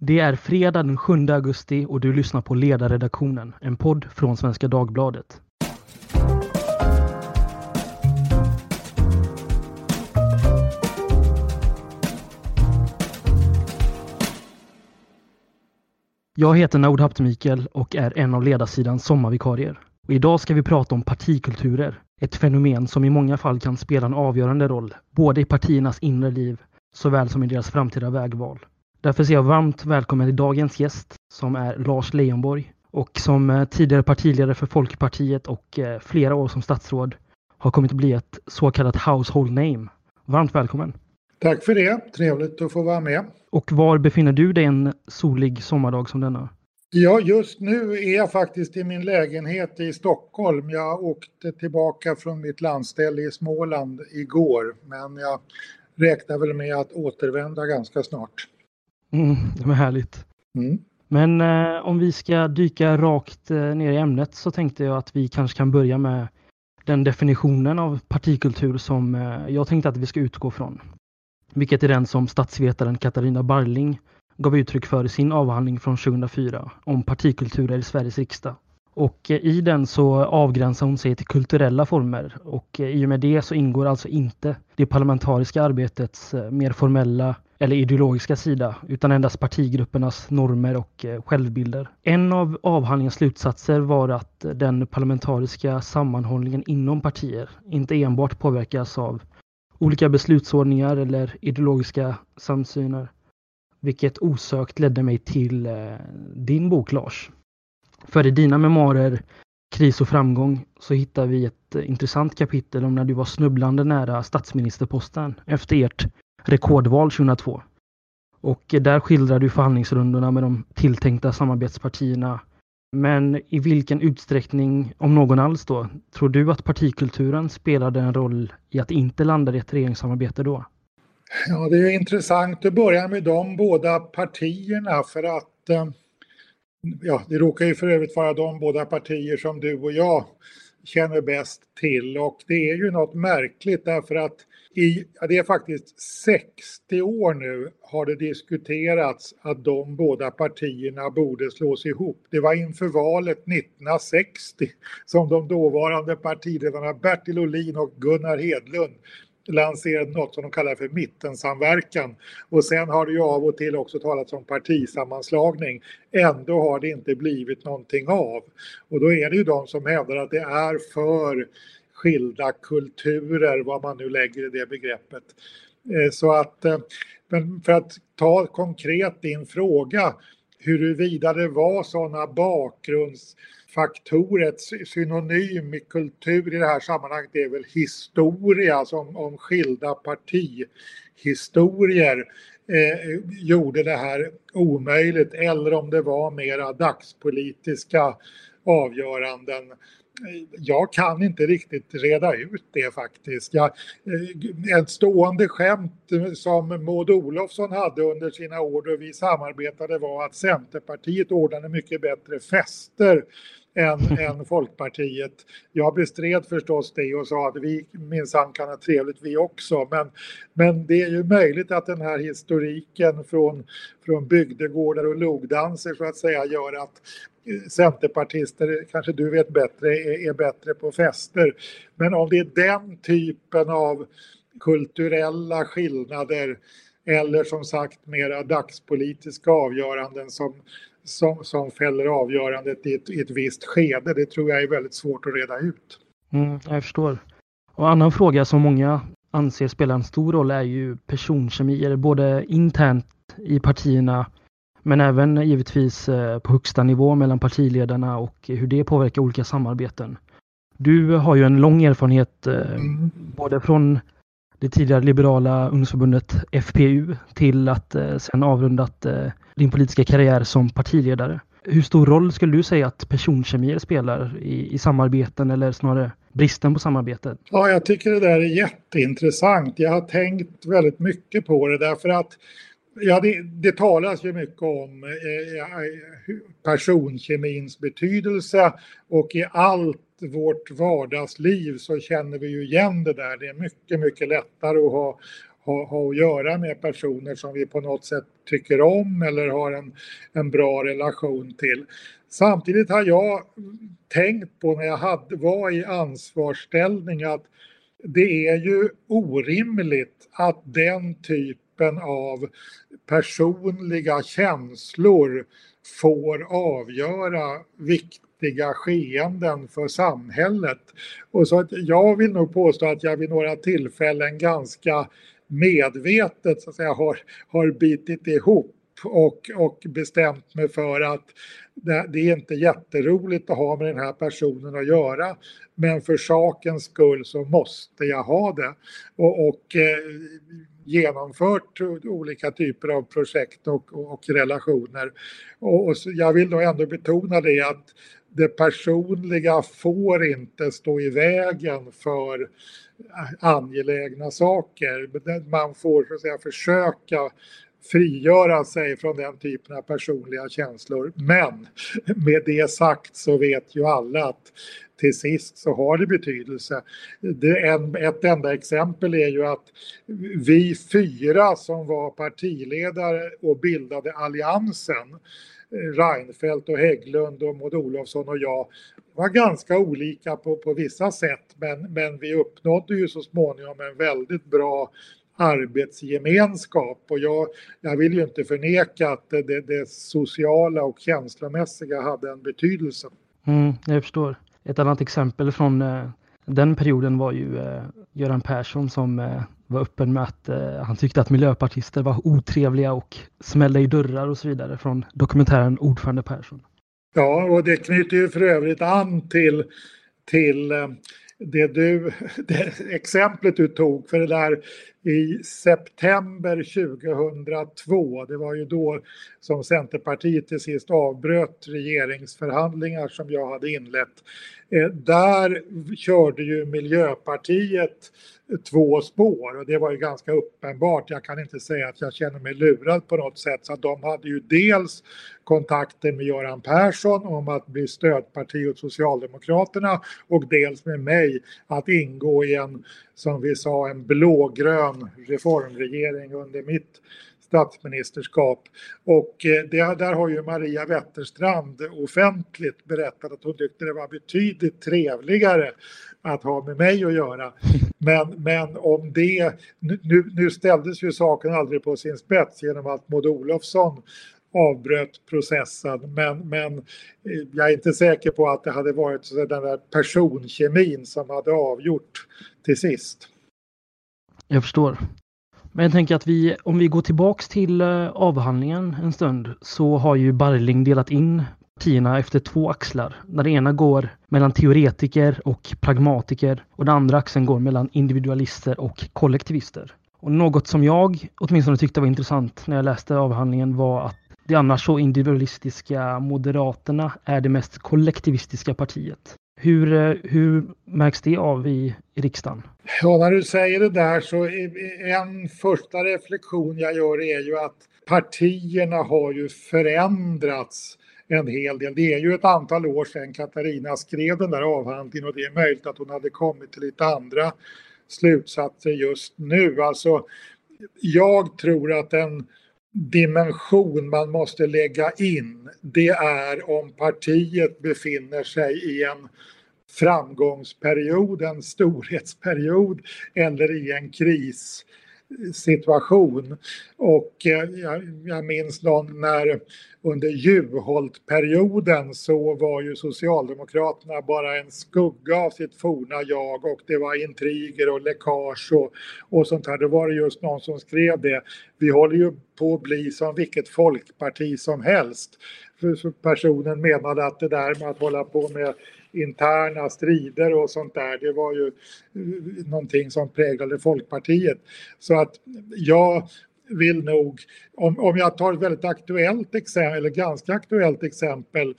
Det är fredag den 7 augusti och du lyssnar på Ledarredaktionen, en podd från Svenska Dagbladet. Jag heter Naud Haptmikael och är en av ledarsidans sommarvikarier. Och idag ska vi prata om partikulturer, ett fenomen som i många fall kan spela en avgörande roll, både i partiernas inre liv såväl som i deras framtida vägval. Därför ser jag varmt välkommen till dagens gäst som är Lars Leijonborg och som eh, tidigare partiledare för Folkpartiet och eh, flera år som statsråd har kommit att bli ett så kallat household name. Varmt välkommen! Tack för det, trevligt att få vara med. Och var befinner du dig en solig sommardag som denna? Ja, just nu är jag faktiskt i min lägenhet i Stockholm. Jag åkte tillbaka från mitt landställe i Småland igår, men jag räknar väl med att återvända ganska snart. Mm, det var härligt. Mm. Men eh, om vi ska dyka rakt eh, ner i ämnet så tänkte jag att vi kanske kan börja med den definitionen av partikultur som eh, jag tänkte att vi ska utgå från. Vilket är den som statsvetaren Katarina Barling gav uttryck för i sin avhandling från 2004 om partikulturer i Sveriges riksdag. Och eh, i den så avgränsar hon sig till kulturella former och eh, i och med det så ingår alltså inte det parlamentariska arbetets eh, mer formella eller ideologiska sida utan endast partigruppernas normer och eh, självbilder. En av avhandlingens slutsatser var att den parlamentariska sammanhållningen inom partier inte enbart påverkas av olika beslutsordningar eller ideologiska samsyner. Vilket osökt ledde mig till eh, din bok Lars för i dina memoarer Kris och framgång så hittar vi ett eh, intressant kapitel om när du var snubblande nära statsministerposten efter ert rekordval 2002. Och eh, där skildrar du förhandlingsrundorna med de tilltänkta samarbetspartierna. Men i vilken utsträckning, om någon alls då, tror du att partikulturen spelade en roll i att inte landa i ett regeringssamarbete då? Ja, det är intressant att börja med de båda partierna för att eh, ja, det råkar ju för övrigt vara de båda partier som du och jag känner bäst till och det är ju något märkligt därför att i, ja, det är faktiskt 60 år nu har det diskuterats att de båda partierna borde slås ihop. Det var inför valet 1960 som de dåvarande partiledarna Bertil Ohlin och Gunnar Hedlund lanserade något som de kallar för mittensamverkan. Och sen har det ju av och till också talats om partisammanslagning. Ändå har det inte blivit någonting av. Och då är det ju de som hävdar att det är för skilda kulturer, vad man nu lägger i det begreppet. Eh, så att, eh, men för att ta konkret din fråga, huruvida det var sådana bakgrundsfaktorer, ett synonym i kultur i det här sammanhanget det är väl historia som om skilda partihistorier eh, gjorde det här omöjligt eller om det var mera dagspolitiska avgöranden. Jag kan inte riktigt reda ut det faktiskt. Jag, eh, ett stående skämt eh, som Maud Olofsson hade under sina år då vi samarbetade var att Centerpartiet ordnade mycket bättre fester än, än Folkpartiet. Jag bestred förstås det och sa att vi minsann kan ha trevligt vi också. Men, men det är ju möjligt att den här historiken från, från bygdegårdar och logdanser så att säga gör att eh, centerpartister, kanske du vet bättre, är, är bättre på fester. Men om det är den typen av kulturella skillnader eller som sagt mera dagspolitiska avgöranden som, som, som fäller avgörandet i ett, i ett visst skede. Det tror jag är väldigt svårt att reda ut. Mm, jag förstår. Och en annan fråga som många anser spelar en stor roll är ju personkemier, både internt i partierna men även givetvis eh, på högsta nivå mellan partiledarna och hur det påverkar olika samarbeten. Du har ju en lång erfarenhet eh, mm. både från det tidigare liberala ungdomsförbundet FPU till att eh, sen avrundat eh, din politiska karriär som partiledare. Hur stor roll skulle du säga att personkemier spelar i, i samarbeten eller snarare bristen på samarbete? Ja, jag tycker det där är jätteintressant. Jag har tänkt väldigt mycket på det därför att Ja, det, det talas ju mycket om eh, eh personkemins betydelse och i allt vårt vardagsliv så känner vi ju igen det där. Det är mycket, mycket lättare att ha ha, ha att göra med personer som vi på något sätt tycker om eller har en, en bra relation till. Samtidigt har jag tänkt på när jag hade, var i ansvarsställning att det är ju orimligt att den typen av personliga känslor får avgöra vettiga skeenden för samhället. Och så att jag vill nog påstå att jag vid några tillfällen ganska medvetet så att säga, har, har bitit ihop och, och bestämt mig för att det, det, är inte jätteroligt att ha med den här personen att göra men för sakens skull så måste jag ha det. Och, och eh, genomfört olika typer av projekt och, och relationer. Och, och jag vill då ändå betona det att det personliga får inte stå i vägen för angelägna saker. Man får så att säga försöka frigöra sig från den typen av personliga känslor. Men med det sagt så vet ju alla att till sist så har det betydelse. Det en, ett enda exempel är ju att vi fyra som var partiledare och bildade Alliansen Reinfeldt och Hägglund och Maud Olofsson och jag var ganska olika på, på vissa sätt men, men vi uppnådde ju så småningom en väldigt bra arbetsgemenskap och jag, jag vill ju inte förneka att det, det, det sociala och känslomässiga hade en betydelse. Mm, jag förstår. Ett annat exempel från eh, den perioden var ju eh, Göran Persson som eh, var öppen med att eh, han tyckte att miljöpartister var otrevliga och smällde i dörrar och så vidare från dokumentären Ordförande Persson. Ja, och det knyter ju för övrigt an till, till eh, det du, det exemplet du tog för det där i september 2002, det var ju då som Centerpartiet till sist avbröt regeringsförhandlingar som jag hade inlett. Eh, där körde ju Miljöpartiet två spår och det var ju ganska uppenbart. Jag kan inte säga att jag känner mig lurad på något sätt. Så de hade ju dels kontakter med Göran Persson om att bli stödparti åt Socialdemokraterna och dels med mig att ingå i en, som vi sa, en blågrön reformregering under mitt statsministerskap. Och eh, det, där har ju Maria Wetterstrand offentligt berättat att hon tyckte det var betydligt trevligare att ha med mig att göra. Men, men om det, nu, nu ställdes ju saken aldrig på sin spets genom att Maud Olofsson avbröt processen. Men, men eh, jag är inte säker på att det hade varit så den där personkemin som hade avgjort till sist. Jag förstår. Men jag tänker att vi, om vi går tillbaks till eh, avhandlingen en stund så har ju Barling delat in partierna efter två axlar. Där det ena går mellan teoretiker och pragmatiker och den andra axeln går mellan individualister och kollektivister. Och något som jag åtminstone tyckte var intressant när jag läste avhandlingen var att det annars så individualistiska Moderaterna är det mest kollektivistiska partiet. Hur, eh, hur märks det av i, i riksdagen? Ja, när du säger det där så en första reflektion jag gör är ju att partierna har ju förändrats en hel del. Det är ju ett antal år sedan Katarina skrev den där avhandlingen och det är möjligt att hon hade kommit till lite andra slutsatser just nu. Alltså, jag tror att en dimension man måste lägga in det är om partiet befinner sig i en framgångsperiod, en storhetsperiod eller i en krissituation. Och eh, jag, jag minns någon när under Juholt-perioden så var ju Socialdemokraterna bara en skugga av sitt forna jag och det var intriger och läckage och, och sånt här. Då var det just någon som skrev det. Vi håller ju på att bli som vilket folkparti som helst. Personen menade att det där med att hålla på med interna strider och sånt där, det var ju eh, någonting som präglade Folkpartiet. Så att jag vill nog, om, om jag tar ett väldigt aktuellt exempel, eller ganska aktuellt exempel,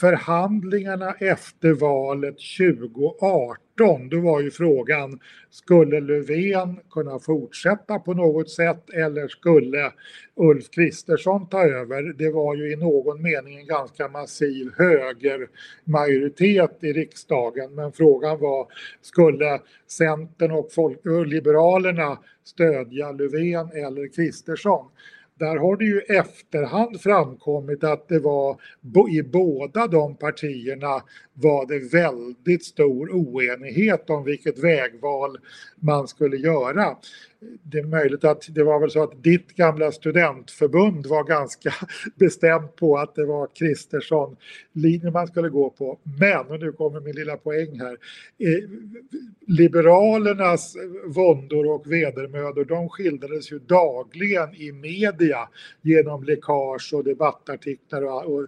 förhandlingarna efter valet 2018, då var ju frågan, skulle Löfven kunna fortsätta på något sätt eller skulle Ulf Kristersson ta över? Det var ju i någon mening en ganska massiv högermajoritet i riksdagen, men frågan var, skulle Centern och, folk, och Liberalerna stödja Löfven eller Kristersson? Där har det ju efterhand framkommit att det var i båda de partierna var det väldigt stor oenighet om vilket vägval man skulle göra det är möjligt att det var väl så att ditt gamla studentförbund var ganska bestämt på att det var Kristersson linjen man skulle gå på. Men, och nu kommer min lilla poäng här, eh, Liberalernas våndor och vedermödor de skildrades ju dagligen i media genom läckage och debattartiklar och, och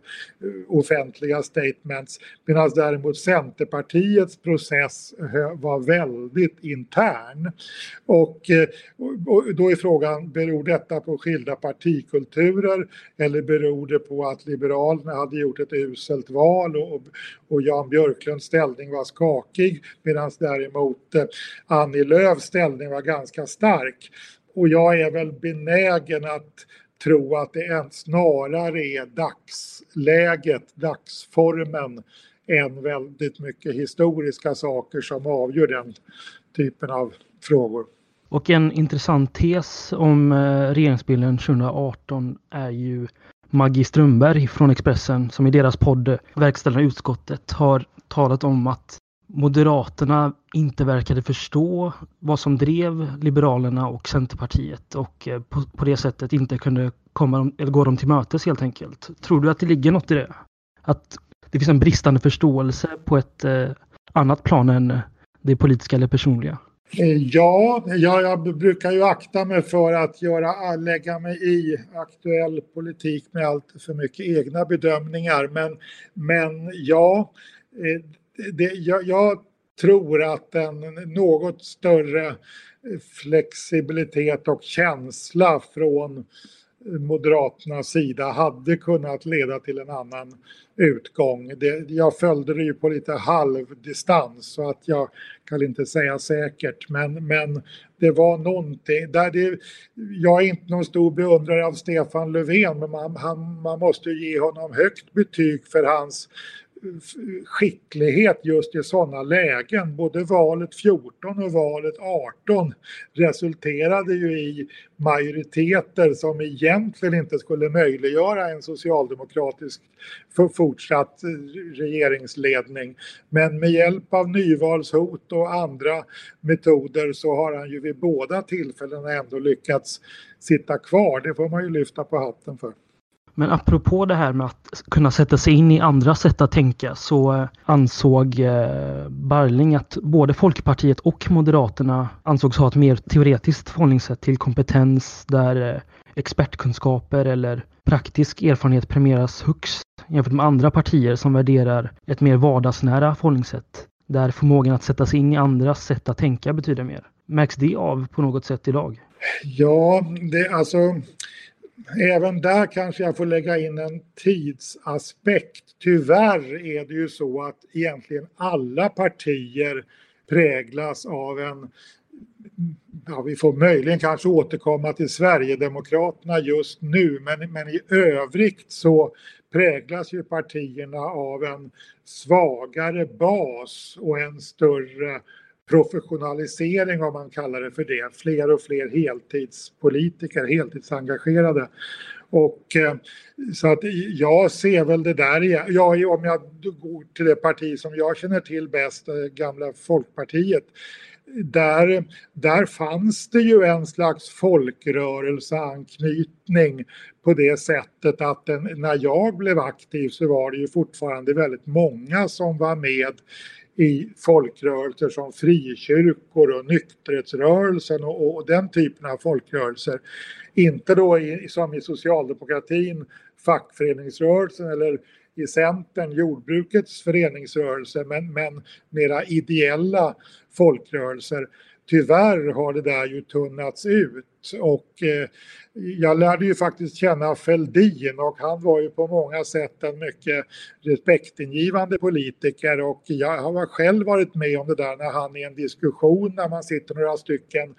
offentliga statements. Medan däremot Centerpartiets process eh, var väldigt intern. Eh, och och då är frågan, beror detta på skilda partikulturer eller beror det på att Liberalerna hade gjort ett uselt val och, och Jan Björklunds ställning var skakig medan däremot eh, Annie Lööfs ställning var ganska stark. Och jag är väl benägen att tro att det än snarare är dagsläget, dagsformen än väldigt mycket historiska saker som avgör den typen av frågor. Och en intressant tes om eh, regeringsbilden 2018 är ju Maggie Strömberg från Expressen som i deras podd eh, Verkställande utskottet har talat om att Moderaterna inte verkade förstå vad som drev Liberalerna och Centerpartiet och eh, på, på det sättet inte kunde komma eller gå dem till mötes helt enkelt. Tror du att det ligger något i det? Att det finns en bristande förståelse på ett eh, annat plan än eh, det politiska eller personliga? Eh, ja, jag, jag brukar ju akta mig för att göra, lägga mig i aktuell politik med allt för mycket egna bedömningar. Men, men ja, eh, det, jag, jag tror att en något större flexibilitet och känsla från Moderaternas sida hade kunnat leda till en annan utgång. Det, jag följde det ju på lite halvdistans så att jag kan inte säga säkert men, men det var någonting. Där det, jag är inte någon stor beundrare av Stefan Löfven men man, han, man måste ge honom högt betyg för hans skicklighet just i sådana lägen. Både valet 14 och valet 18 resulterade ju i majoriteter som egentligen inte skulle möjliggöra en socialdemokratisk fortsatt regeringsledning. Men med hjälp av nyvalshot och andra metoder så har han ju vid båda tillfällena ändå lyckats sitta kvar. Det får man ju lyfta på hatten för. Men apropå det här med att kunna sätta sig in i andra sätt att tänka så eh, ansåg eh, Barling att både Folkpartiet och Moderaterna ansågs ha ett mer teoretiskt förhållningssätt till kompetens där eh, expertkunskaper eller praktisk erfarenhet premieras högst jämfört med andra partier som värderar ett mer vardagsnära förhållningssätt där förmågan att sätta sig in i andras sätt att tänka betyder mer. Märks det av på något sätt idag? Ja, det alltså även där kanske jag får lägga in en tidsaspekt. Tyvärr är det ju så att egentligen alla partier präglas av en Ja, vi får möjligen kanske återkomma till Sverigedemokraterna just nu men, men i övrigt så präglas ju partierna av en svagare bas och en större professionalisering om man kallar det för det. Fler och fler heltidspolitiker, heltidsengagerade. Och eh, så att jag ser väl det där igen. Ja, om jag går till det parti som jag känner till bäst, eh, gamla Folkpartiet. Där, där fanns det ju en slags folkrörelseanknytning på det sättet att den, när jag blev aktiv så var det ju fortfarande väldigt många som var med i folkrörelser som frikyrkor och nykterhetsrörelsen och, och den typen av folkrörelser. Inte då i, som i socialdemokratin, fackföreningsrörelsen eller i Centern, jordbrukets föreningsrörelse, men, men mera ideella folkrörelser tyvärr har det där ju tunnats ut. Och eh, jag lärde ju faktiskt känna Fälldin och han var ju på många sätt en mycket respektingivande politiker. Och jag har själv varit med om det där när han i en diskussion när man sitter några stycken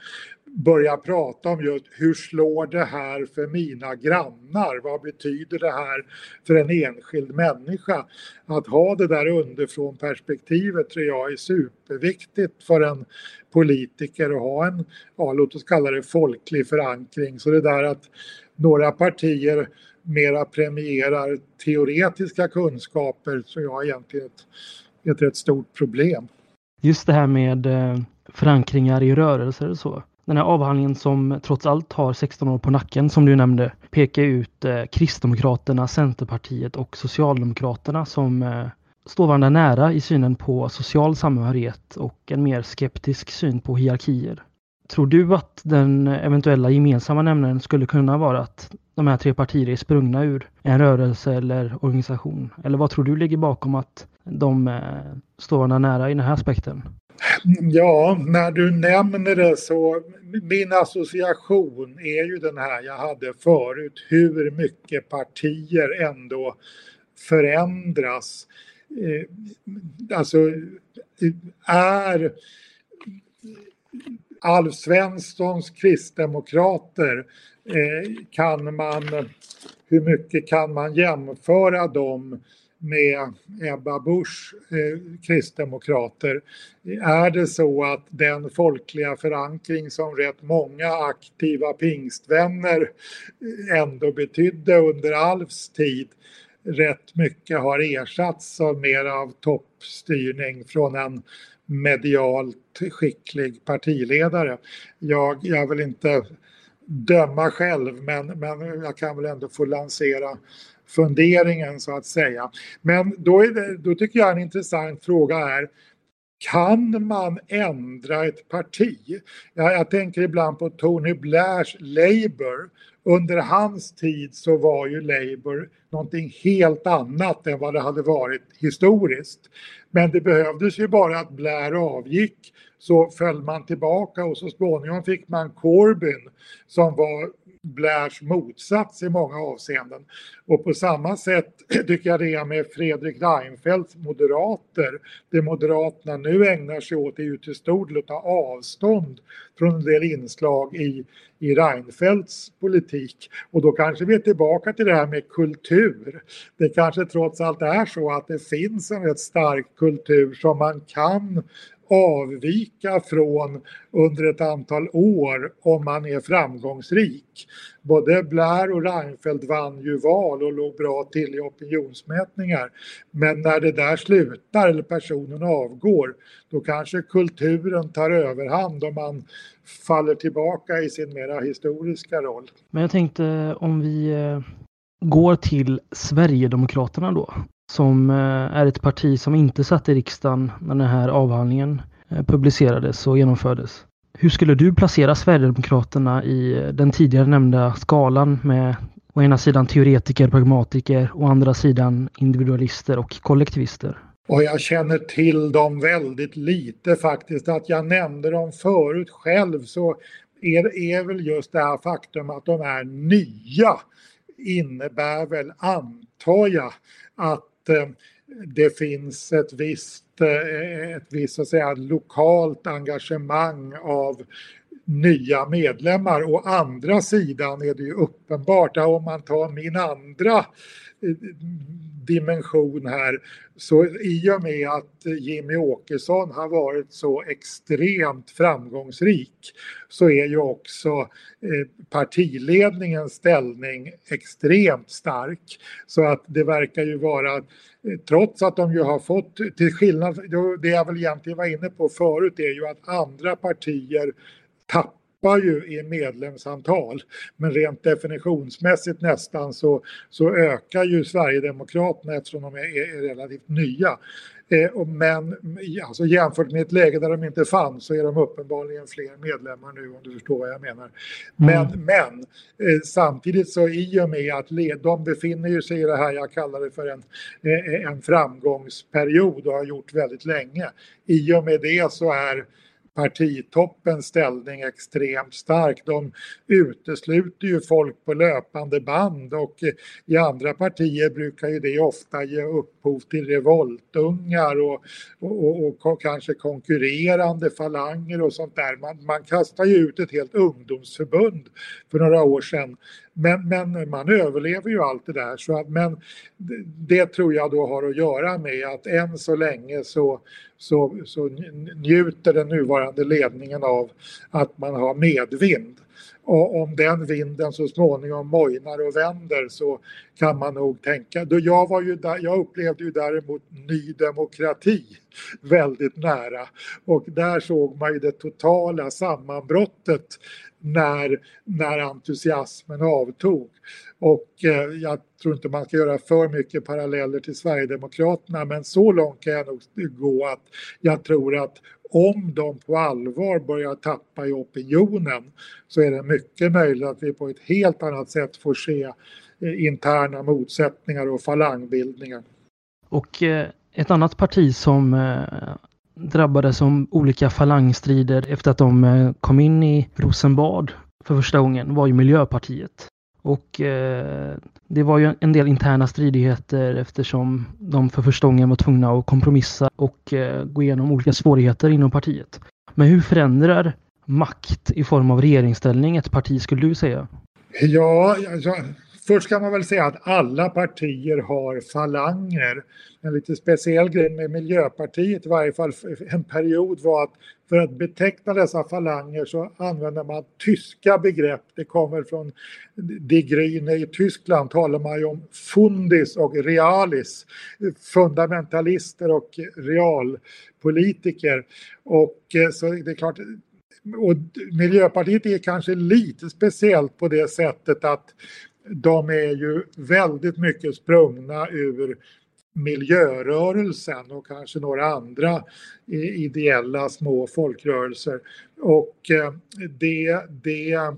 börja prata om just hur slår det här för mina grannar? Vad betyder det här för en enskild människa? Att ha det där underifrån perspektivet tror jag är superviktigt för en politiker att ha en, ja, låt oss kalla det folklig förankring. Så det där att några partier mera premierar teoretiska kunskaper tror jag egentligen är ett, ett rätt stort problem. Just det här med eh, förankringar i rörelser och så. Den här avhandlingen som trots allt har 16 år på nacken som du nämnde pekar ut eh, Kristdemokraterna, Centerpartiet och Socialdemokraterna som eh, står varandra nära i synen på social samhörighet och en mer skeptisk syn på hierarkier. Tror du att den eventuella gemensamma nämnaren skulle kunna vara att de här tre partierna är sprungna ur en rörelse eller organisation? Eller vad tror du ligger bakom att de eh, står varandra nära i den här aspekten? Ja, när du nämner det så min association är ju den här jag hade förut, hur mycket partier ändå förändras. Eh, alltså, är Alf Svenssons kristdemokrater, eh, kan man, hur mycket kan man jämföra dem med Ebba Busch eh, kristdemokrater. Är det så att den folkliga förankring som rätt många aktiva pingstvänner eh, ändå betydde under Alfs tid rätt mycket har ersatts av mer av toppstyrning från en medialt skicklig partiledare. Jag, jag vill inte döma själv men, men jag kan väl ändå få lansera funderingen så att säga. Men då, är det, då tycker jag en intressant fråga är kan man ändra ett parti? Jag, jag tänker ibland på Tony Blairs Labour. Under hans tid så var ju Labour någonting helt annat än vad det hade varit historiskt. Men det behövdes ju bara att Blair avgick så föll man tillbaka och så småningom fick man Corbyn som var Blairs motsats i många avseenden. Och på samma sätt tycker jag det är med Fredrik Reinfeldts moderater. Det Moderaterna nu ägnar sig åt är ju till stor del att ta avstånd från en del inslag i, i Reinfeldts politik. Och då kanske vi är tillbaka till det här med kultur. Det kanske trots allt är så att det finns en rätt stark kultur som man kan avvika från under ett antal år om man är framgångsrik. Både Blair och Reinfeldt vann ju val och låg bra till i opinionsmätningar. Men när det där slutar eller personen avgår då kanske kulturen tar överhand och man faller tillbaka i sin mera historiska roll. Men jag tänkte om vi eh, går till Sverigedemokraterna då som eh, är ett parti som inte satt i riksdagen när den här avhandlingen eh, publicerades och genomfördes. Hur skulle du placera Sverigedemokraterna i den tidigare nämnda skalan med å ena sidan teoretiker, pragmatiker och å andra sidan individualister och kollektivister? Och jag känner till dem väldigt lite faktiskt. Att jag nämnde dem förut själv så är, är väl just det här faktum att de är nya innebär väl, antar jag, att Eh, det finns ett visst, eh, ett visst så att säga, lokalt engagemang av nya medlemmar. Å andra sidan är det ju uppenbart, om man tar min andra dimension här. Så i och med att Jimmy Åkesson har varit så extremt framgångsrik så är ju också eh, partiledningens ställning extremt stark. Så att det verkar ju vara eh, trots att de ju har fått, till skillnad, det jag väl egentligen var inne på förut är ju att andra partier tappar ju i medlemsantal. Men rent definitionsmässigt nästan så, så ökar ju Sverigedemokraterna eftersom de är, är relativt nya. Eh, men alltså jämfört med ett läge där de inte fanns så är de uppenbarligen fler medlemmar nu om du förstår vad jag menar. Men, mm. men eh, samtidigt så i och med att de befinner sig i det här jag kallar det för en, eh, en framgångsperiod och har gjort väldigt länge. I och med det så är partitoppens ställning extremt stark. De utesluter ju folk på löpande band och i andra partier brukar ju det ofta ge upphov till revoltungar och, och, och, och kanske konkurrerande falanger och sånt där. Man, man kastar ju ut ett helt ungdomsförbund för några år sedan men, men man överlever ju allt det där. Så att, men det tror jag då har att göra med att än så länge så, så, så njuter den nuvarande ledningen av att man har medvind. Och om den vinden så småningom mojnar och vänder så kan man nog tänka. Då jag, var ju där, jag upplevde ju däremot Ny Demokrati väldigt nära och där såg man ju det totala sammanbrottet när, när entusiasmen avtog. Och eh, jag tror inte man ska göra för mycket paralleller till Sverigedemokraterna men så långt kan jag nog gå att jag tror att om de på allvar börjar tappa i opinionen så är det mycket möjligt att vi på ett helt annat sätt får se eh, interna motsättningar och falangbildningar. Och eh, ett annat parti som eh, drabbades av olika falangstrider efter att de kom in i Rosenbad för första gången var ju Miljöpartiet. Och eh, det var ju en del interna stridigheter eftersom de för första gången var tvungna att kompromissa och eh, gå igenom olika svårigheter inom partiet. Men hur förändrar makt i form av regeringsställning ett parti skulle du säga? Ja, alltså, Först kan man väl säga att alla partier har falanger. En lite speciell grej med Miljöpartiet i varje fall en period var att för att beteckna dessa falanger så använder man tyska begrepp. Det kommer från Die Grüne i Tyskland talar man ju om fundis och realis. Fundamentalister och realpolitiker. Och eh, så det är klart och Miljöpartiet är kanske lite speciellt på det sättet att de är ju väldigt mycket sprungna ur miljörörelsen och kanske några andra ideella små folkrörelser. Och eh, det, det,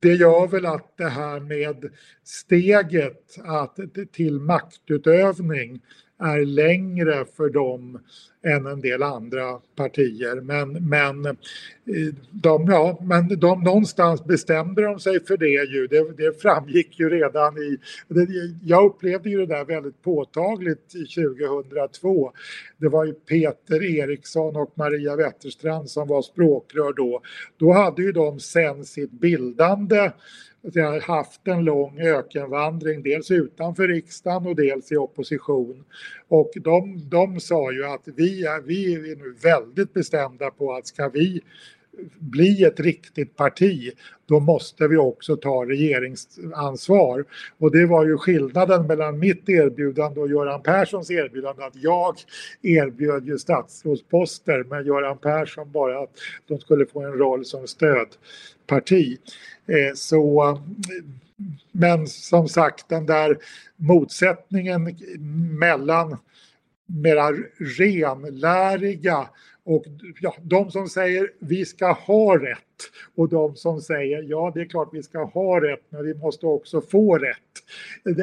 det gör väl att det här med steget att, till maktutövning är längre för dem än en del andra partier. Men, men, eh, de, ja, men de, någonstans bestämde de sig för det ju. Det, det framgick ju redan i... Det, jag upplevde ju det där väldigt påtagligt 2002. Det var ju Peter Eriksson och Maria Wetterstrand som var språkrör då. Då hade ju de sen sitt bildande säga, haft en lång ökenvandring, dels utanför riksdagen och dels i opposition. Och de, de sa ju att vi är, vi är nu väldigt bestämda på att ska vi bli ett riktigt parti, då måste vi också ta regeringsansvar. Och det var ju skillnaden mellan mitt erbjudande och Göran Perssons erbjudande att jag erbjöd ju statsrådsposter men Göran Persson bara att de skulle få en roll som stödparti. Eh, så men som sagt den där motsättningen mellan mera renläriga och ja, de som säger vi ska ha rätt och de som säger ja det är klart vi ska ha rätt men vi måste också få rätt.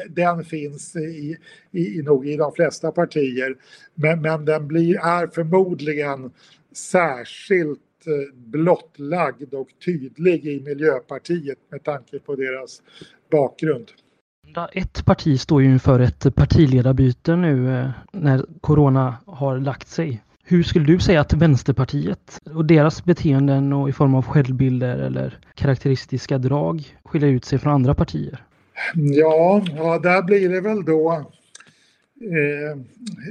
Den finns i, i, i nog i de flesta partier men, men den blir, är förmodligen särskilt eh, blottlagd och tydlig i Miljöpartiet med tanke på deras bakgrund. Ett parti står ju inför ett partiledarbyte nu eh, när corona har lagt sig. Hur skulle du säga att Vänsterpartiet och deras beteenden och i form av självbilder eller karaktäristiska drag skiljer ut sig från andra partier? Ja, ja där blir det väl då eh,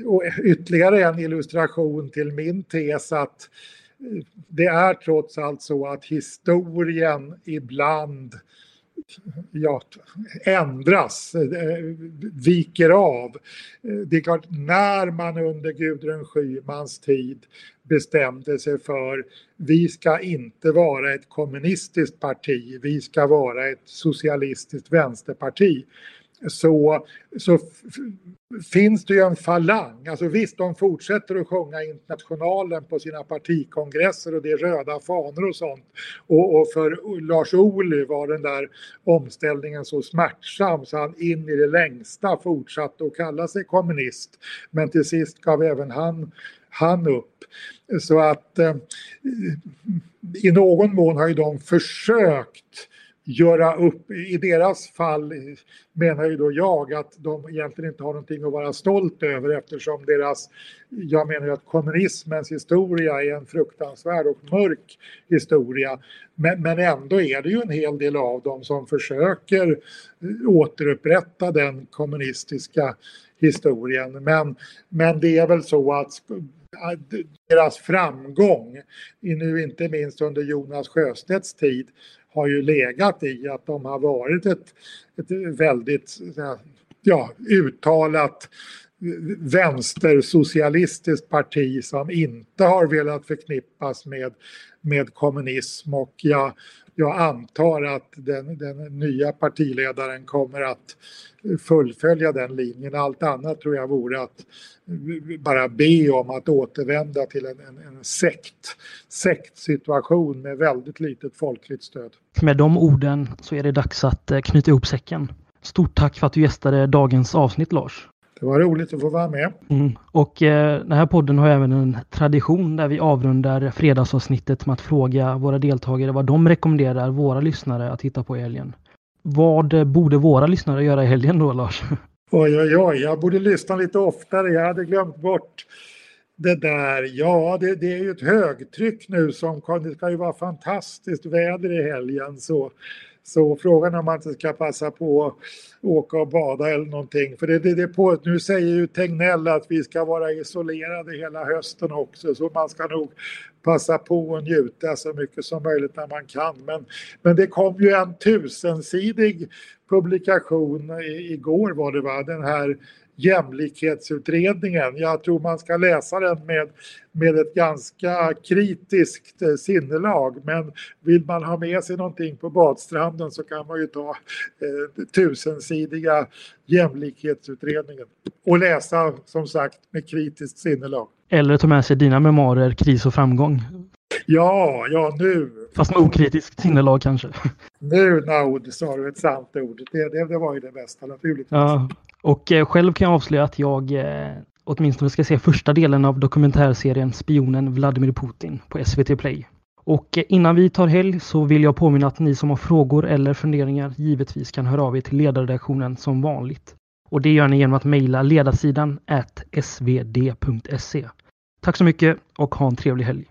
och ytterligare en illustration till min tes att eh, det är trots allt så att historien ibland ja, ändras, eh, viker av. Eh, det är klart, när man under Gudrun Schymans tid bestämde sig för vi ska inte vara ett kommunistiskt parti, vi ska vara ett socialistiskt vänsterparti så, så finns det ju en falang. Alltså visst, de fortsätter att sjunga Internationalen på sina partikongresser och det är röda fanor och sånt. Och, och för Lars Ohly var den där omställningen så smärtsam så han in i det längsta fortsatte att kalla sig kommunist. Men till sist gav även han, han upp. Så att eh, i någon mån har ju de försökt göra upp. I deras fall menar ju då jag att de egentligen inte har någonting att vara stolt över eftersom deras, jag menar ju att kommunismens historia är en fruktansvärd och mörk historia. Men, men ändå är det ju en hel del av dem som försöker återupprätta den kommunistiska historien. Men, men det är väl så att deras framgång, nu inte minst under Jonas Sjöstedts tid, har ju legat i att de har varit ett, ett väldigt ja, uttalat vänstersocialistiskt parti som inte har velat förknippas med, med kommunism. Och jag, jag antar att den, den nya partiledaren kommer att fullfölja den linjen. Allt annat tror jag vore att bara be om att återvända till en, en, en sekt, sektsituation med väldigt litet folkligt stöd. Med de orden så är det dags att eh, knyta ihop säcken. Stort tack för att du gästade dagens avsnitt Lars. Det var roligt att få vara med. Mm. Och eh, den här podden har även en tradition där vi avrundar fredagsavsnittet med att fråga våra deltagare vad de rekommenderar våra lyssnare att titta på i helgen. Vad borde våra lyssnare göra i helgen då Lars? Oj, oj, oj, jag borde lyssna lite oftare. Jag hade glömt bort det där. Ja, det, det är ju ett högtryck nu som det ska ju vara fantastiskt väder i helgen. Så så frågan är om man inte ska passa på att åka och bada eller någonting. För det, det, det på, nu säger ju Tegnell att vi ska vara isolerade hela hösten också så man ska nog passa på att njuta så mycket som möjligt när man kan. Men, men det kom ju en tusensidig publikation igår var det va, den här jämlikhetsutredningen. Jag tror man ska läsa den med, med ett ganska kritiskt eh, sinnelag men vill man ha med sig någonting på badstranden så kan man ju ta eh, tusensidiga jämlikhetsutredningen och läsa som sagt med kritiskt sinnelag. Eller ta med sig dina memoarer Kris och framgång. Ja, ja nu. Fast med okritiskt sinnelag kanske. Nu Naud sa du ett sant ord. Det, det, det var ju det bästa naturligtvis. Ja, och eh, själv kan jag avslöja att jag eh, åtminstone ska se första delen av dokumentärserien Spionen Vladimir Putin på SVT Play. Och eh, innan vi tar helg så vill jag påminna att ni som har frågor eller funderingar givetvis kan höra av er till ledarredaktionen som vanligt. Och det gör ni genom att mejla ledarsidan svd.se. Tack så mycket och ha en trevlig helg!